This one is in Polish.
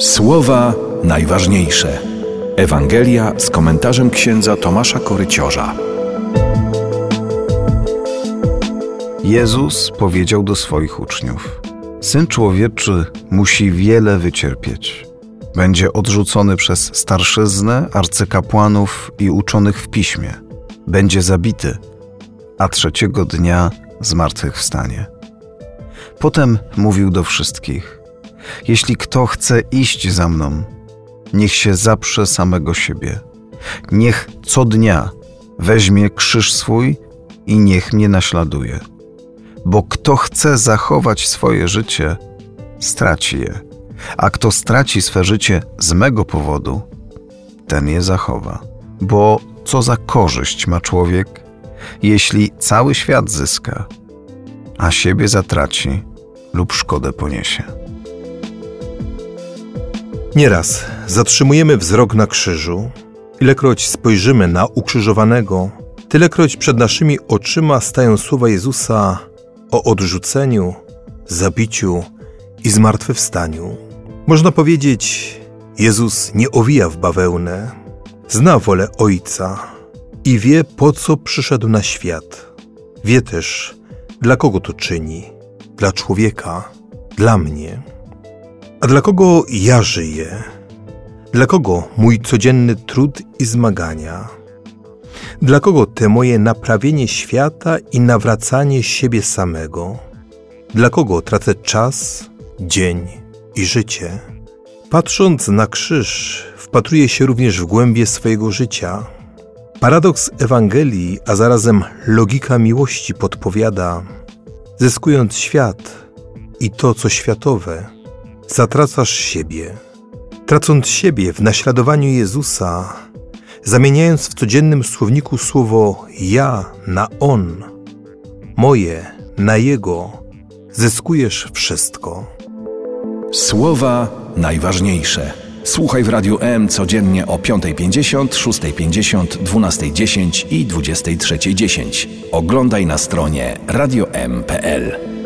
Słowa najważniejsze. Ewangelia z komentarzem księdza Tomasza Koryciorza. Jezus powiedział do swoich uczniów: Syn człowieczy musi wiele wycierpieć. Będzie odrzucony przez starszyznę, arcykapłanów i uczonych w piśmie. Będzie zabity, a trzeciego dnia zmartwychwstanie. Potem mówił do wszystkich: jeśli kto chce iść za mną, niech się zaprze samego siebie. Niech co dnia weźmie krzyż swój i niech mnie naśladuje. Bo kto chce zachować swoje życie, straci je, a kto straci swe życie z mego powodu, ten je zachowa. Bo co za korzyść ma człowiek, jeśli cały świat zyska, a siebie zatraci lub szkodę poniesie? Nieraz zatrzymujemy wzrok na krzyżu, ilekroć spojrzymy na ukrzyżowanego, tylekroć przed naszymi oczyma stają słowa Jezusa o odrzuceniu, zabiciu i zmartwychwstaniu. Można powiedzieć, Jezus nie owija w bawełnę, zna wolę Ojca i wie, po co przyszedł na świat. Wie też, dla kogo to czyni dla człowieka, dla mnie. A dla kogo ja żyję? Dla kogo mój codzienny trud i zmagania? Dla kogo te moje naprawienie świata i nawracanie siebie samego? Dla kogo tracę czas, dzień i życie? Patrząc na krzyż, wpatruję się również w głębie swojego życia. Paradoks Ewangelii, a zarazem logika miłości podpowiada: zyskując świat i to, co światowe, zatracasz siebie. Tracąc siebie w naśladowaniu Jezusa, zamieniając w codziennym słowniku słowo ja na on, moje na jego, zyskujesz wszystko. Słowa najważniejsze. Słuchaj w Radiu M codziennie o 5.50, 6.50, 12.10 i 23.10. Oglądaj na stronie radiom.pl.